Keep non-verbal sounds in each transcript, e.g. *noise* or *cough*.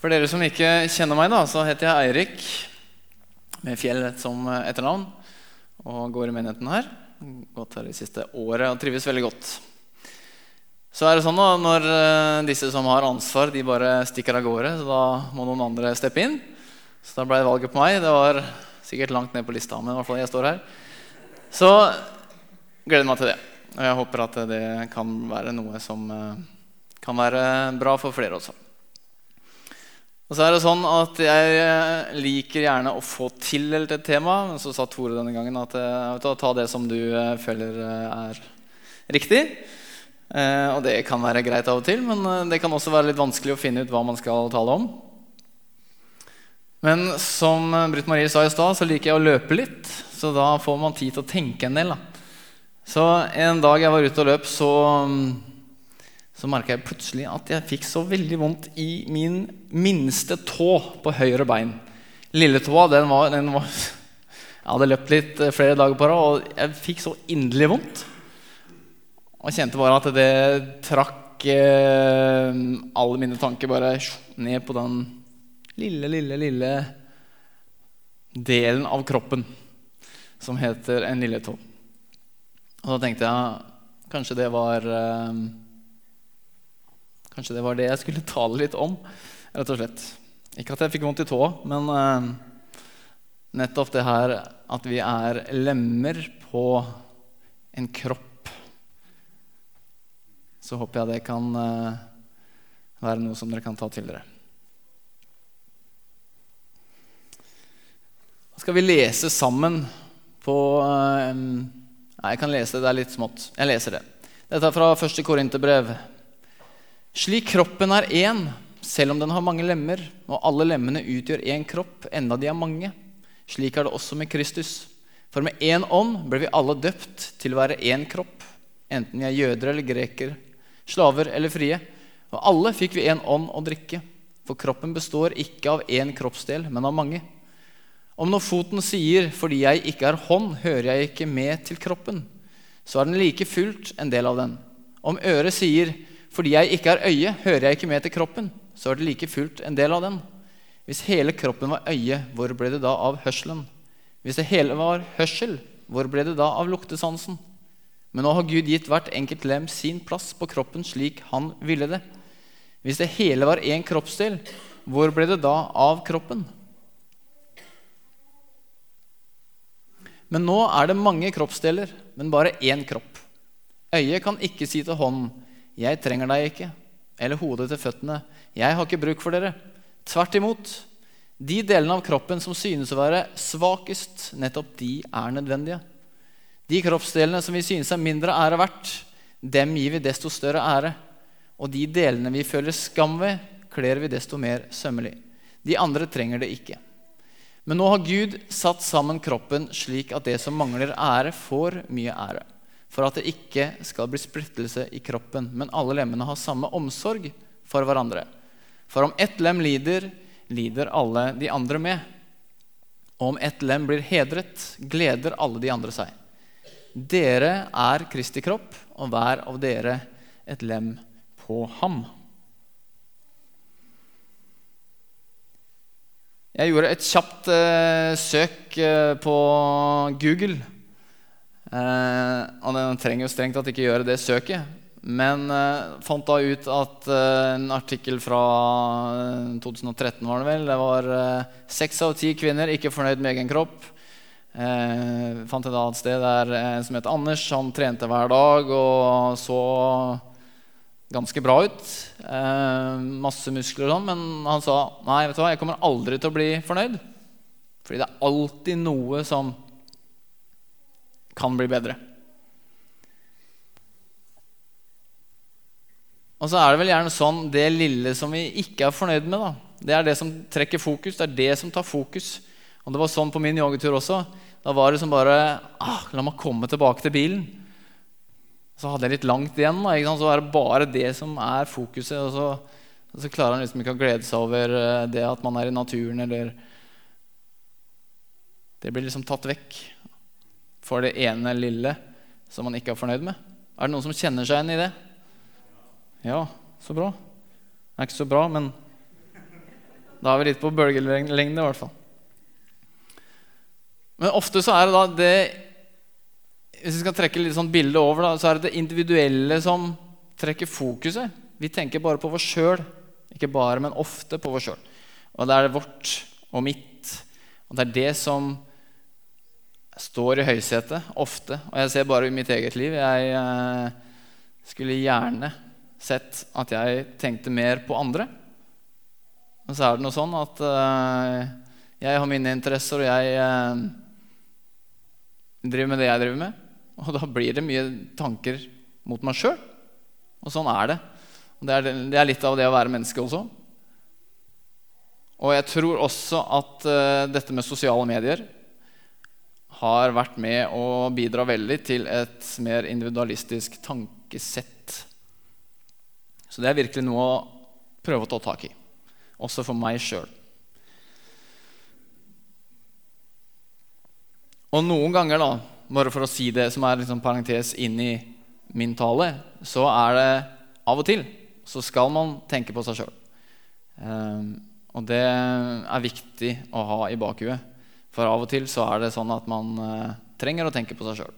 For dere som ikke kjenner meg, da, så heter jeg Eirik med Fjell som etternavn. Og går i menigheten her. Gått her det siste året og trives veldig godt. Så er det sånn da, Når eh, disse som har ansvar, de bare stikker av gårde, så da må noen andre steppe inn. Så da ble det valget på meg. Det var sikkert langt ned på lista, men i hvert fall jeg står her. Så gleder meg til det. Og jeg håper at det kan være noe som eh, kan være bra for flere også. Og så er det sånn at Jeg eh, liker gjerne å få tildelt et tema. Men så sa Tore denne gangen at eh, du, ta det som du eh, føler er riktig. Og det kan være greit av og til, men det kan også være litt vanskelig å finne ut hva man skal tale om. Men som Britt Marie sa i stad, så liker jeg å løpe litt. Så da får man tid til å tenke en del. Da. Så en dag jeg var ute og løp, så mm, så merka jeg plutselig at jeg fikk så veldig vondt i min minste tå på høyre bein. Lilletåa den var, den var *laughs* Jeg hadde løpt litt eh, flere dager på rad, og jeg fikk så inderlig vondt. Og kjente bare at det trakk eh, alle mine tanker bare ned på den lille, lille, lille delen av kroppen som heter en lilletå. Og da tenkte jeg kanskje det var eh, Kanskje det var det jeg skulle tale litt om. rett og slett. Ikke at jeg fikk vondt i tåa, men eh, nettopp det her at vi er lemmer på en kropp. Så håper jeg det kan eh, være noe som dere kan ta til dere. Skal vi lese sammen på eh, Nei, jeg kan lese det. Det er litt smått. Jeg leser det. Dette er fra 1. Korinterbrev, slik kroppen er én, selv om den har mange lemmer, og alle lemmene utgjør én kropp, enda de er mange. Slik er det også med Kristus. For med én ånd ble vi alle døpt til å være én kropp, enten vi er jøder eller greker, slaver eller frie. Og alle fikk vi én ånd å drikke, for kroppen består ikke av én kroppsdel, men av mange. Om når foten sier 'fordi jeg ikke er hånd, hører jeg ikke med til kroppen', så er den like fullt en del av den. Om øret sier fordi jeg ikke har øye, hører jeg ikke med til kroppen. Så er det like fullt en del av den. Hvis hele kroppen var øye, hvor ble det da av hørselen? Hvis det hele var hørsel, hvor ble det da av luktesansen? Men nå har Gud gitt hvert enkelt lem sin plass på kroppen slik han ville det. Hvis det hele var én kroppsdel, hvor ble det da av kroppen? Men nå er det mange kroppsdeler, men bare én kropp. Øyet kan ikke si til hånden 'Jeg trenger deg ikke', eller hodet til føttene 'Jeg har ikke bruk for dere'. Tvert imot. De delene av kroppen som synes å være svakest, nettopp de er nødvendige. De kroppsdelene som vi synes er mindre ære verdt, dem gir vi desto større ære. Og de delene vi føler skam ved, kler vi desto mer sømmelig. De andre trenger det ikke. Men nå har Gud satt sammen kroppen slik at det som mangler ære, får mye ære for at det ikke skal bli splittelse i kroppen, men alle lemmene har samme omsorg for hverandre. For om ett lem lider, lider alle de andre med. Og om ett lem blir hedret, gleder alle de andre seg. Dere er Kristi kropp, og hver av dere et lem på ham. Jeg gjorde et kjapt eh, søk eh, på Google og den trenger jo strengt tatt ikke gjøre det søket. Men eh, fant da ut at eh, en artikkel fra 2013 eh, var det vel Det var eh, seks av ti kvinner ikke fornøyd med egen kropp. Eh, fant et annet sted der en som het Anders. Han trente hver dag og så ganske bra ut. masse muskler og sånn. Men han sa nei, vet du hva, jeg kommer aldri til å bli fornøyd. Fordi det er alltid noe som kan bli bedre. Og så er det vel gjerne sånn det lille som vi ikke er fornøyd med, da, det er det som trekker fokus. Det er det som tar fokus. Og det var sånn på min joggetur også. Da var det som bare ah, La meg komme tilbake til bilen. Så hadde jeg litt langt igjen. Da, så er det bare det som er fokuset. Og så, og så klarer han liksom ikke å glede seg over eh, det at man er i naturen, eller Det blir liksom tatt vekk for det ene lille som man ikke er fornøyd med? Er det noen som kjenner seg igjen i det? Ja, så bra. Det er ikke så bra, men Da er vi litt på bølgelengde, i hvert fall. Men ofte så er det da det Hvis vi skal trekke litt sånn bilde over, da, så er det det individuelle som trekker fokuset. Vi tenker bare på oss sjøl. Ikke bare, men ofte på oss sjøl. Og det er vårt og mitt. Og det er det som står i høysetet ofte. Og jeg ser bare i mitt eget liv. Jeg eh, skulle gjerne sett at jeg tenkte mer på andre. Men så er det noe sånn at eh, jeg har mine interesser, og jeg eh, driver med det jeg driver med. Og da blir det mye tanker mot meg sjøl. Og sånn er det. Og det er, det er, litt av det å være menneske også. Og jeg tror også at dette med sosiale medier har vært med å bidra veldig til et mer individualistisk tankesett. Så det er virkelig noe å prøve å ta tak i, også for meg sjøl. Og noen ganger, da, bare for å si det som er liksom parentes inn i min tale, så er det av og til så skal man tenke på seg sjøl. Um, ehm, og det er viktig å ha i bakhuet. For av og til så er det sånn at man uh, trenger å tenke på seg sjøl.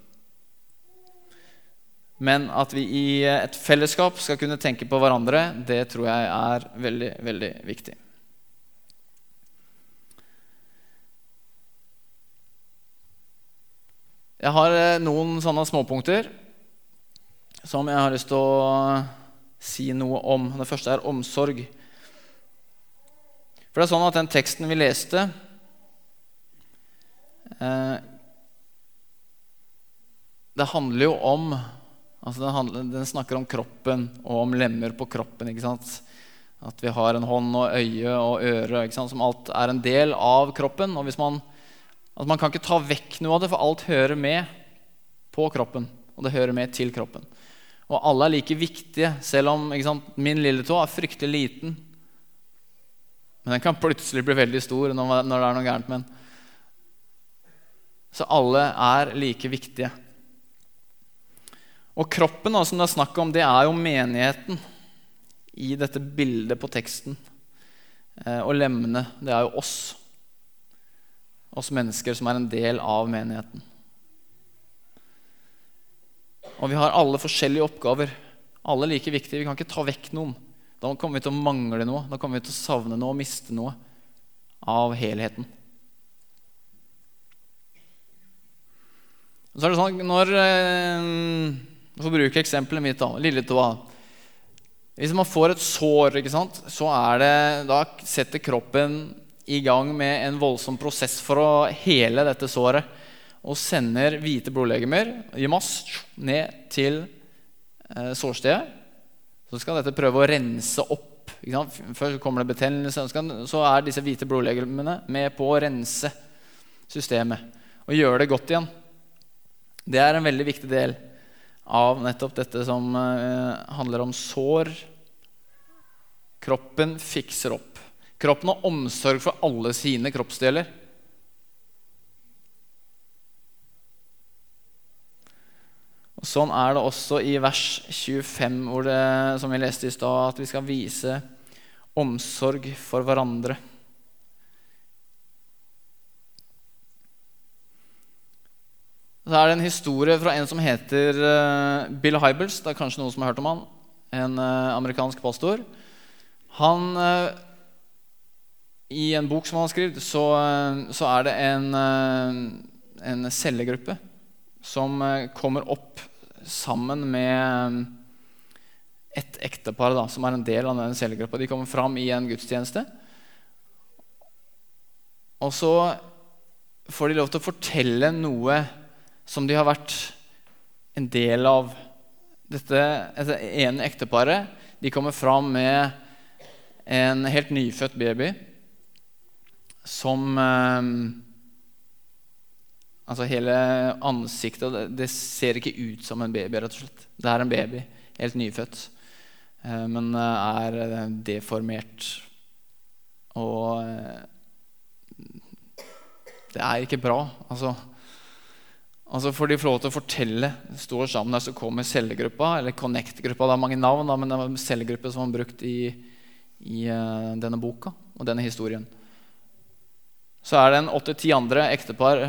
Men at vi i et fellesskap skal kunne tenke på hverandre, det tror jeg er veldig, veldig viktig. Jeg har uh, noen sånne småpunkter som jeg har lyst til å si noe om. Det første er omsorg. For det er sånn at den teksten vi leste Eh, det handler jo om altså den, handler, den, snakker om kroppen og om lemmer på kroppen. ikke sant? At vi har en hånd og øye og øre, ikke sant? som alt er en del av kroppen. og hvis man, at Man kan ikke ta vekk noe av det, for alt hører med på kroppen. Og det hører med til kroppen. Og alle er like viktige, selv om sant, min lille tå er fryktelig liten. Men den kan plutselig bli veldig stor når det er noe gærent med den. Så alle er like viktige. Og kroppen som det er snakk om, det er jo menigheten i dette bildet på teksten. Eh, og lemmene, det er jo oss. Oss mennesker som er en del av menigheten. Og vi har alle forskjellige oppgaver. Alle like viktige. Vi kan ikke ta vekk noen. Da kommer vi til å mangle noe. Da kommer vi til å savne noe og miste noe av helheten. Så er det sånn når eh, Jeg får bruke eksempelet mitt. da, Lilletåa. Hvis man får et sår, ikke sant, så er det, da setter kroppen i gang med en voldsom prosess for å hele dette såret. Og sender hvite blodlegemer i mass ned til eh, sårstedet. Så skal dette prøve å rense opp. Først kommer det betennelse, så er disse hvite blodlegemene med på å rense systemet og gjøre det godt igjen. Det er en veldig viktig del av nettopp dette som uh, handler om sår. Kroppen fikser opp. Kroppen har omsorg for alle sine kroppsdeler. Og Sånn er det også i vers 25, hvor det, som vi leste i stad, at vi skal vise omsorg for hverandre. Så er det en historie fra en som heter uh, Bill Hybels. Det er kanskje noen som har hørt om han. En uh, amerikansk pastor. Han uh, I en bok som han har skrevet, så, så, er det en, en cellegruppe som kommer opp sammen med et ektepar da, som er en del av den cellegruppa. De kommer fram i en gudstjeneste. Og så får de lov til å fortelle noe som de har vært en del av. Dette, altså, ene ekteparet de kommer fram med en helt nyfødt baby som eh, Altså hele ansiktet det, ser ikke ut som en baby, rett og slett. Det er en baby, helt nyfødt, eh, men er eh, deformert. Og eh, det er ikke bra. Altså Altså får de få lov til å fortelle. Står sammen der, Så kommer cellegruppa, eller Connect-gruppa. Det er mange navn, da, men det var cellegruppe som var brukt i, i uh, denne boka. og denne historien, så er det en åtte-ti andre ektepar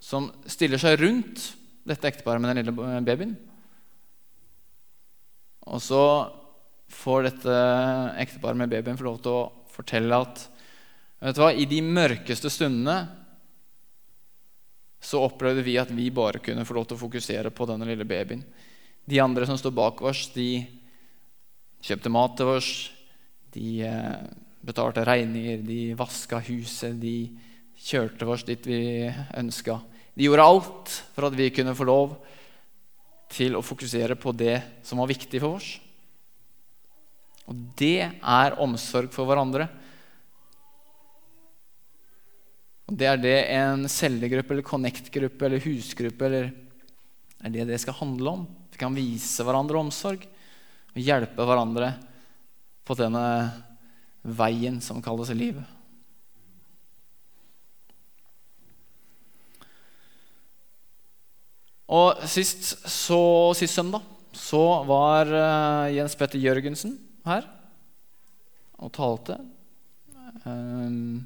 som stiller seg rundt dette ekteparet med den lille babyen. Og så får dette ekteparet med babyen få lov til å fortelle at vet du hva, i de mørkeste stundene så opplevde vi at vi bare kunne få lov til å fokusere på denne lille babyen. De andre som står bak oss, de kjøpte mat til oss. De eh, betalte regninger, de vaska huset, de kjørte oss dit vi ønska. De gjorde alt for at vi kunne få lov til å fokusere på det som var viktig for oss. Og det er omsorg for hverandre. Og Det er det en cellegruppe eller connect-gruppe eller husgruppe eller er det det skal handle om. Vi kan vise hverandre omsorg og hjelpe hverandre på denne veien som kalles liv. Og sist, så, sist søndag så var uh, Jens Petter Jørgensen her og talte. Um,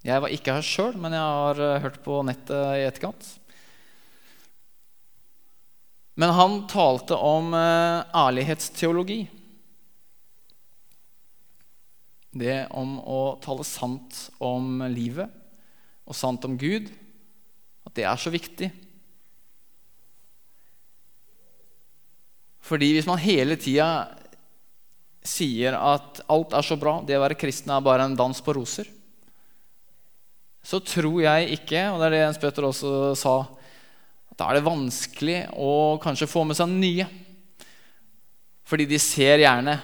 jeg var ikke her sjøl, men jeg har uh, hørt på nettet i etterkant. Men han talte om uh, ærlighetsteologi. Det om å tale sant om livet og sant om Gud. At det er så viktig. Fordi hvis man hele tida sier at alt er så bra, det å være kristen er bare en dans på roser, så tror jeg ikke, og det er det Jens Petter også sa, at da er det vanskelig å kanskje få med seg nye. Fordi de ser gjerne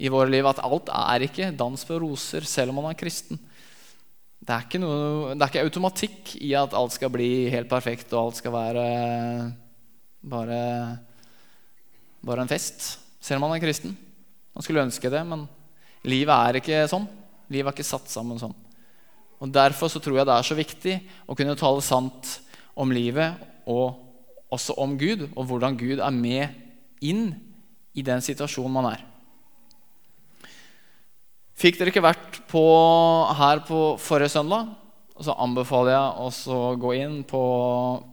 i våre liv at alt er ikke dans på roser, selv om man er kristen. Det er, noe, det er, ikke automatikk i at alt skal bli helt perfekt, og alt skal være bare bare en fest, selv om man er kristen. Man skulle ønske det, men livet er ikke sånn. Livet er ikke satt sammen sånn. Og Derfor så tror jeg det er så viktig å kunne tale sant om livet og også om Gud, og hvordan Gud er med inn i den situasjonen man er. Fikk dere ikke vært på, her på forrige søndag, så anbefaler jeg å gå inn på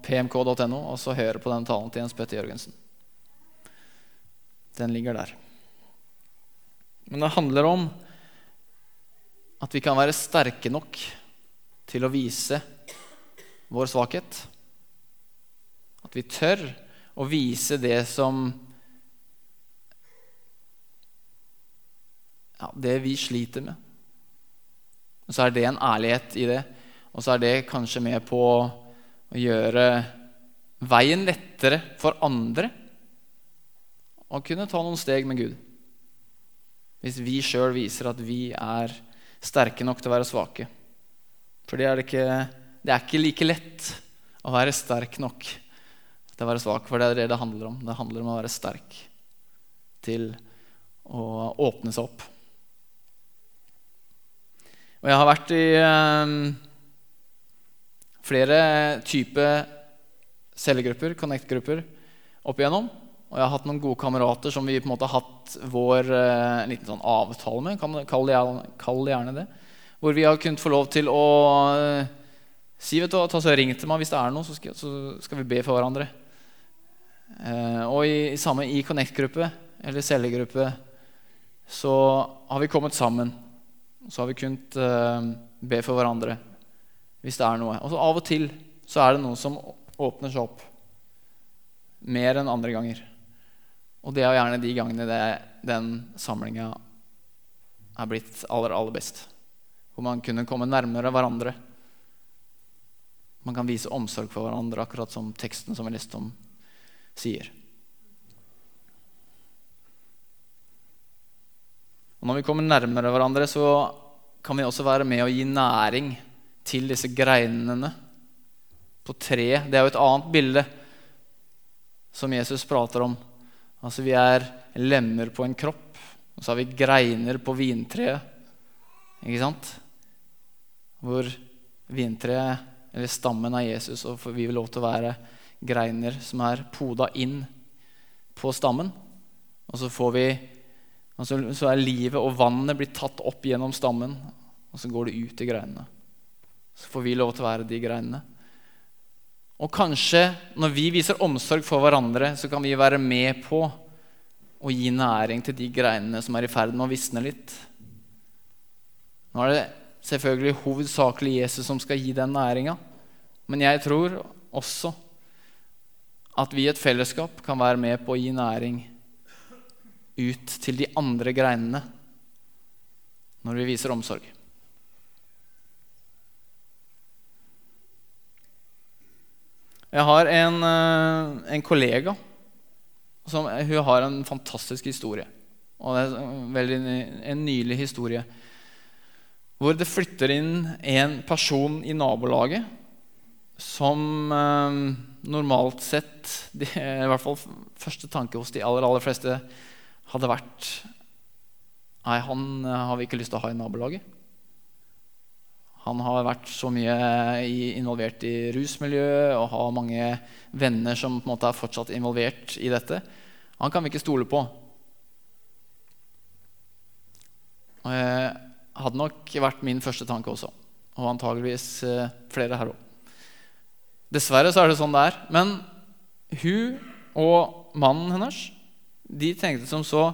pmk.no og så høre på den talen til Jens Petter Jørgensen. Den ligger der. Men det handler om at vi kan være sterke nok til å vise vår svakhet. At vi tør å vise det som ja, Det vi sliter med. Og så er det en ærlighet i det. Og så er det kanskje med på å gjøre veien lettere for andre å kunne ta noen steg med Gud. Hvis vi sjøl viser at vi er sterke nok til å være svake. For det er, ikke, det er ikke like lett å være sterk nok til å være svak. For det er det det handler om. Det handler om å være sterk til å åpne seg opp. Og jeg har vært i um, flere typer cellegrupper, connect-grupper, opp igjennom. Og jeg har hatt noen gode kamerater som vi på en måte har hatt vår eh, liten sånn avtale med. Kall det, kall gjerne det. Hvor vi har kunnet få lov til å eh, si vet du, ta så Ring til meg hvis det er noe, så skal, så skal vi be for hverandre. Eh, og i, samme i Connect-gruppe eller cellegruppe så har vi kommet sammen. Så har vi kunnet eh, be for hverandre hvis det er noe. Og så av og til så er det noe som åpner seg opp mer enn andre ganger. Og det er gjerne de gangene det, den samlinga er blitt aller, aller best. Hvor man kunne komme nærmere hverandre. Man kan vise omsorg for hverandre, akkurat som teksten som vi leste om, sier. Og Når vi kommer nærmere hverandre, så kan vi også være med å gi næring til disse greinene på treet. Det er jo et annet bilde som Jesus prater om Altså vi er lemmer på en kropp, og så har vi greiner på vintreet. Ikke sant? Hvor vintreet, eller stammen av Jesus, og vi vil lov til å være greiner som er poda inn på stammen. Og så får vi Og så, så er livet og vannet blitt tatt opp gjennom stammen, og så går det ut i greinene. Så får vi lov til å være de greinene. Og kanskje når vi viser omsorg for hverandre, så kan vi være med på å gi næring til de greinene som er i ferd med å visne litt. Nå er det selvfølgelig hovedsakelig Jesus som skal gi den næringa. Men jeg tror også at vi i et fellesskap kan være med på å gi næring ut til de andre greinene når vi viser omsorg. Jeg har en, eh, en kollega som hun har en fantastisk historie. Og det er veldig, en nylig historie. Hvor det flytter inn en person i nabolaget som eh, normalt sett *laughs* de, I hvert fall første tanke hos de aller, aller fleste hadde vært Nei, han eh, har vi ikke lyst til å ha i nabolaget. Han har vært så mye involvert i rusmiljøet og har mange venner som på en måte er fortsatt involvert i dette. Han kan vi ikke stole på. Og jeg hadde nok vært min første tanke også. Og antageligvis eh, flere her òg. Dessverre så er det sånn det er. Men hun og mannen hennes de tenkte som så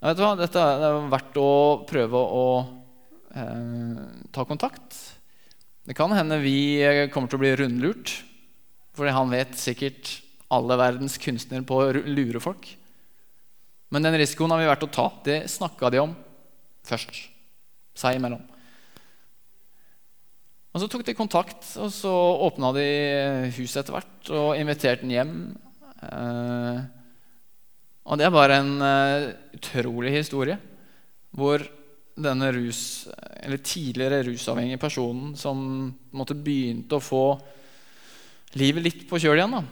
vet du hva, Dette er verdt å prøve å eh, ta kontakt. Det kan hende vi kommer til å bli rundlurt, fordi han vet sikkert alle verdens kunstnere på å lure folk. Men den risikoen har vi vært å ta. Det snakka de om først, seg imellom. Og Så tok de kontakt, og så åpna de huset etter hvert og inviterte den hjem. Eh, og det er bare en utrolig historie hvor denne rus, eller tidligere rusavhengige personen som måtte begynte å få livet litt på kjøl igjen, da.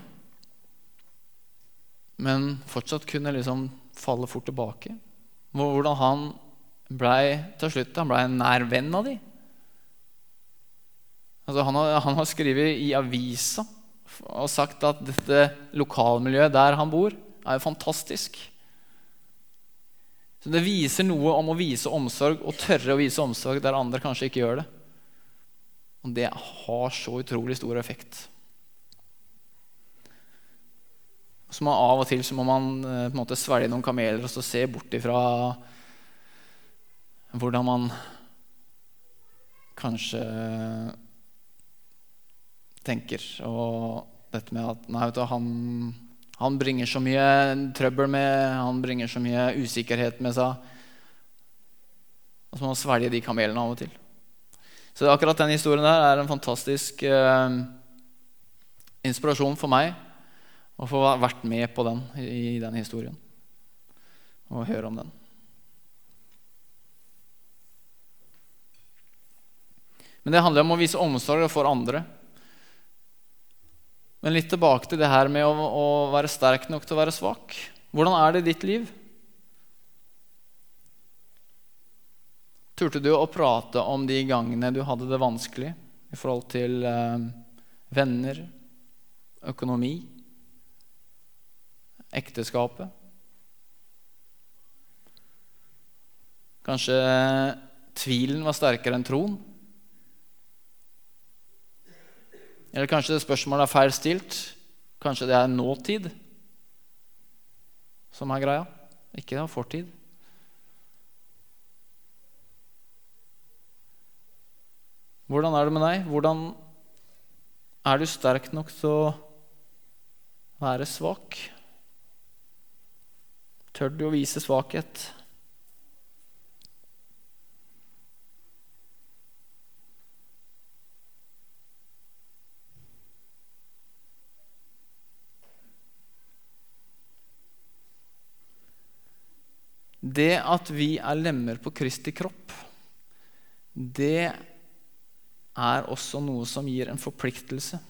men fortsatt kunne liksom falle fort tilbake. Hvordan han blei til slutt han ble en nær venn av de. Altså, han, har, han har skrevet i avisa og sagt at dette lokalmiljøet der han bor, er jo fantastisk. Så Det viser noe om å vise omsorg og tørre å vise omsorg der andre kanskje ikke gjør det. Og det har så utrolig stor effekt. Så man Av og til så må man eh, på en måte svelge noen kameler og så se bort ifra hvordan man kanskje tenker. Og dette med at nei, vet du, han han bringer så mye trøbbel med, han bringer så mye usikkerhet med seg. Og så må man svelge de kamelene av og til. Så akkurat den historien der er en fantastisk eh, inspirasjon for meg å få vært med på den i den historien og høre om den. Men det handler om å vise omsorg for andre. Men litt tilbake til det her med å, å, være sterk nok til å være svak. Hvordan er det i ditt liv? Turte du å prate om de gangene du hadde det vanskelig i forhold til eh, venner, økonomi, ekteskapet? Kanskje tvilen var sterkere enn troen? Eller kanskje det spørsmålet er feil stilt. Kanskje det er nåtid som er greia, ikke det fortid. Hvordan er det med deg? Hvordan er du sterk nok til å være svak? Tør du å vise svakhet? Det at vi er lemmer på Kristi kropp, det er også noe som gir en forpliktelse.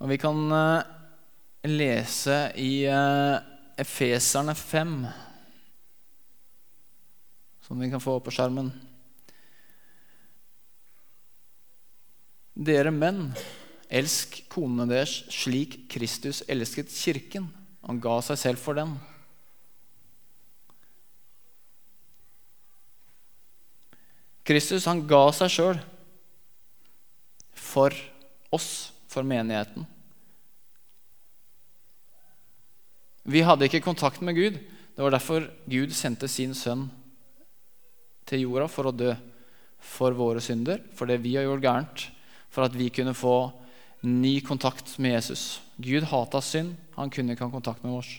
Og Vi kan uh, lese i uh, Efeserne 5, som vi kan få opp på skjermen. Dere menn, elsk konene deres slik Kristus elsket kirken Han ga seg selv for den. Kristus han ga seg sjøl for oss, for menigheten. Vi hadde ikke kontakt med Gud. Det var derfor Gud sendte sin sønn til jorda for å dø for våre synder, for det vi har gjort gærent, for at vi kunne få ny kontakt med Jesus. Gud hata synd. Han kunne ikke ha kontakt med oss.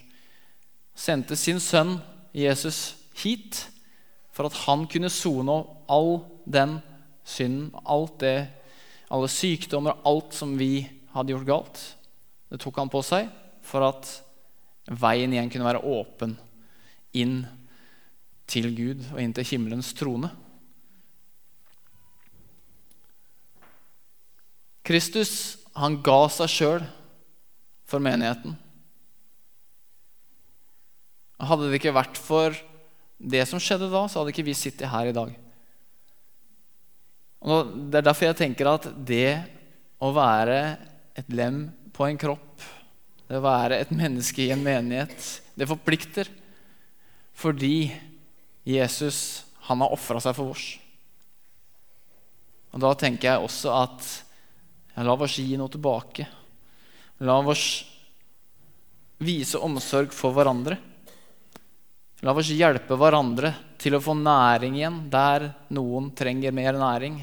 Sendte sin sønn Jesus hit for at han kunne sone all den synden, alt det, alle sykdommer, alt som vi hadde gjort galt. Det tok han på seg for at veien igjen kunne være åpen inn til Gud og inn til himmelens trone. Kristus han ga seg sjøl for menigheten. Hadde det ikke vært for det som skjedde da, så hadde ikke vi sittet her i dag. Og det er derfor jeg tenker at det å være et lem på en kropp, det å være et menneske i en menighet, det forplikter. Fordi Jesus han har ofra seg for oss. Og Da tenker jeg også at la oss gi noe tilbake. La oss vise omsorg for hverandre. La oss hjelpe hverandre til å få næring igjen der noen trenger mer næring.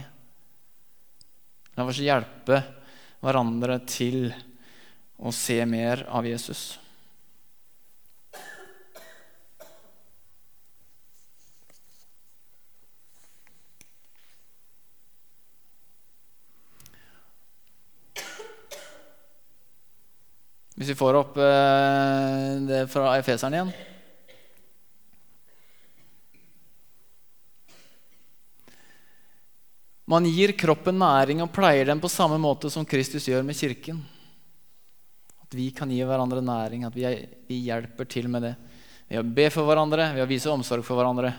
La oss hjelpe hverandre til å se mer av Jesus. Hvis vi får opp eh, det fra Efeseren igjen Man gir kroppen næring og pleier den på samme måte som Kristus gjør med kirken. At vi kan gi hverandre næring, at vi, vi hjelper til med det. Ved å be for hverandre, ved å vise omsorg for hverandre.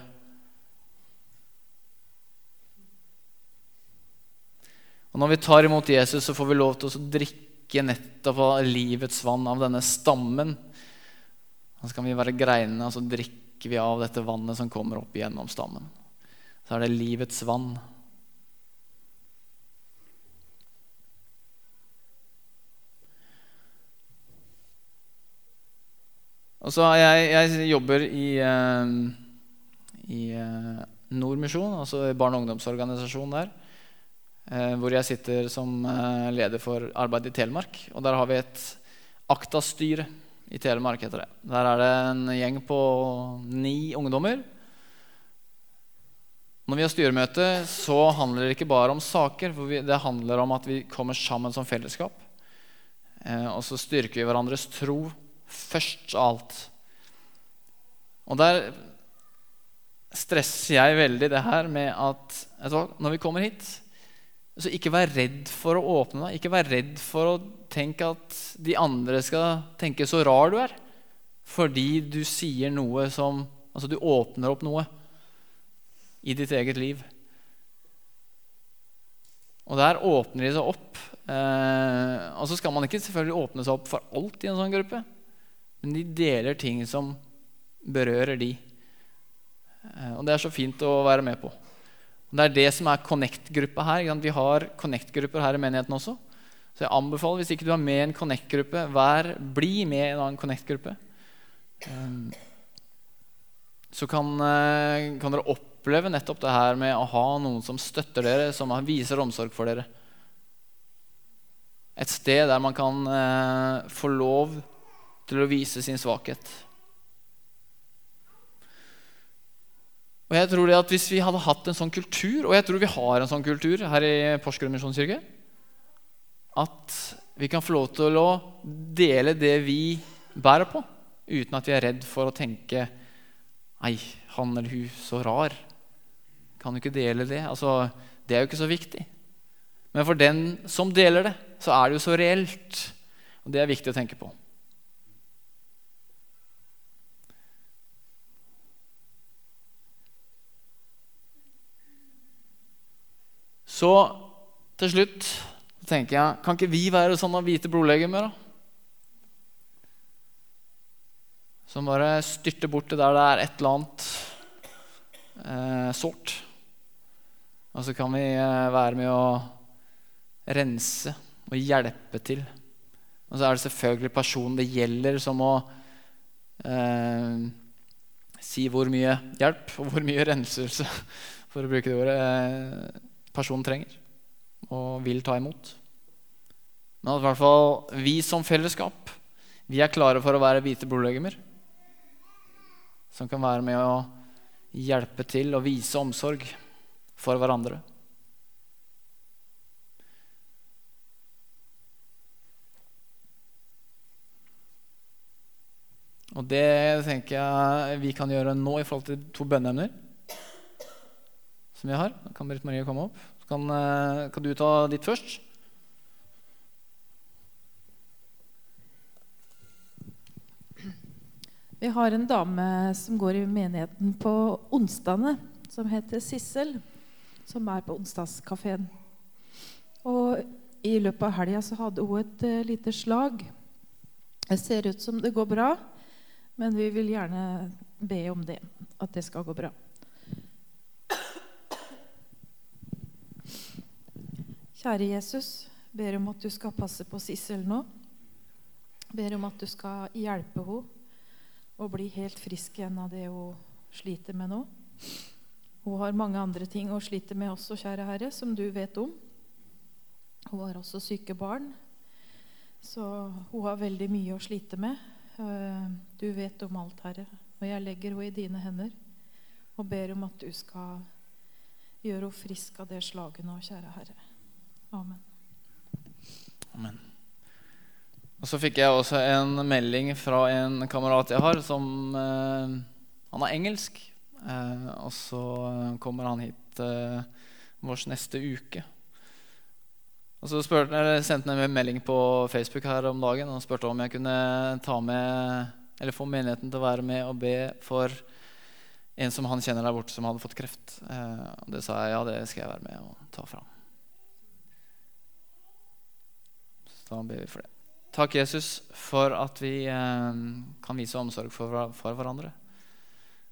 Og Når vi tar imot Jesus, så får vi lov til å drikke nettopp av livets vann, av denne stammen. Og så kan vi være greinene, og så drikker vi av dette vannet som kommer opp gjennom stammen. Så er det livets vann. Og så jeg, jeg jobber i, uh, i uh, Nordmisjon, altså barne- og ungdomsorganisasjonen der. Uh, hvor jeg sitter som leder for arbeid i Telemark. Og der har vi et Akta-styre i Telemark. heter det. Der er det en gjeng på ni ungdommer. Når vi har styremøte, så handler det ikke bare om saker. for Det handler om at vi kommer sammen som fellesskap. og så styrker vi hverandres tro først av alt. Og der stresser jeg veldig det her med at når vi kommer hit så Ikke vær redd for å åpne deg. Ikke vær redd for å tenke at de andre skal tenke så rar du er. Fordi du sier noe som Altså, du åpner opp noe i ditt eget liv. Og der åpner de seg opp. Eh, og så skal man ikke selvfølgelig åpne seg opp for alt i en sånn gruppe. Men de deler ting som berører de. Eh, og det er så fint å være med på. Det er det som er Connect-gruppa her. Vi har Connect-grupper her i menigheten også. Så jeg anbefaler, hvis ikke du er med i en Connect-gruppe, vær, bli med i en annen Connect-gruppe. Eh, så kan, eh, kan, dere oppleve nettopp det her med å ha noen som støtter dere, som viser omsorg for dere. Et sted der man kan få lov til å vise sin svakhet. Og jeg tror det at Hvis vi hadde hatt en sånn kultur, og jeg tror vi har en sånn kultur her i Porsgrunn misjonskirke, at vi kan få lov til å dele det vi bærer på, uten at vi er redd for å tenke Nei, han eller hun, så rar. Kan du ikke dele det? Altså, det er jo ikke så viktig. Men for den som deler det, så er det jo så reelt. Og det er viktig å tenke på. Så til slutt tenker jeg Kan ikke vi være sånne hvite blodlegemer, da? Som bare styrter bort til der det er et eller annet eh, sårt. Og så kan vi eh, være med å rense og hjelpe til. Og så er det selvfølgelig personen det gjelder, som må eh, si hvor mye hjelp og hvor mye renselse, *laughs* for å bruke det ordet, eh, personen trenger og vil ta imot. Men at i hvert fall vi som fellesskap vi er klare for å være hvite blodlegemer. Som kan være med å hjelpe til og vise omsorg for hverandre. Og det tenker jeg vi kan gjøre nå i forhold til to bønneemner som vi har. Kan Britt Marie komme opp. Kan, eh, kan du ta ditt først. Vi har en dame som går i menigheten på onsdagene, som heter Sissel. Som er på onsdagskafeen. Og i løpet av helga så hadde hun et uh, lite slag. Det ser ut som det går bra. Men vi vil gjerne be om det, at det skal gå bra. Kjære Jesus, ber om at du skal passe på Sissel nå. Ber om at du skal hjelpe henne å bli helt frisk igjen av det hun sliter med nå. Hun har mange andre ting å slite med også, kjære Herre, som du vet om. Hun har også syke barn, så hun har veldig mye å slite med. Eh, du vet om alt, Herre, og jeg legger henne i dine hender og ber om at du skal gjøre henne frisk av det slaget nå, kjære Herre. Amen. Amen. Og Så fikk jeg også en melding fra en kamerat jeg har, som eh, Han er engelsk. Eh, og så kommer han hit eh, vår neste uke. Og så spurte, sendte han en melding på Facebook her om dagen og spurte om jeg kunne ta med, eller få menigheten til å være med og be for en som han kjenner der borte, som hadde fått kreft. Eh, og det sa jeg ja, det skal jeg være med og ta fram. Så da ber vi for det. Takk, Jesus, for at vi eh, kan vise omsorg for, for, hverandre.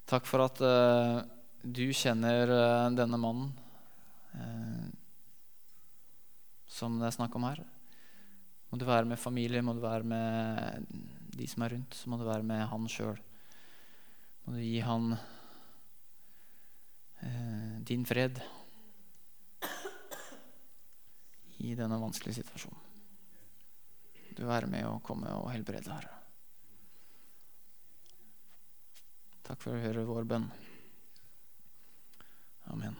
Takk for at eh, du kjenner eh, denne mannen. Eh, som det er snakk om her. Må du være med familie, må du være med de som er rundt, så må du være med han sjøl. Må du gi han eh, din fred i denne vanskelige situasjonen. Du være med å komme og helbrede, Herre. Takk for å høre vår bønn. Amen.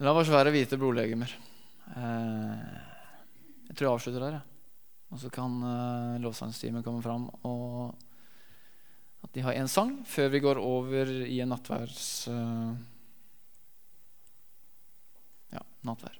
La oss være hvite blodlegemer. Eh, jeg tror jeg avslutter der. Og så kan uh, lovsangsteamet komme fram og at de har en sang før vi går over i en nattværs... Uh, ja, nattvær.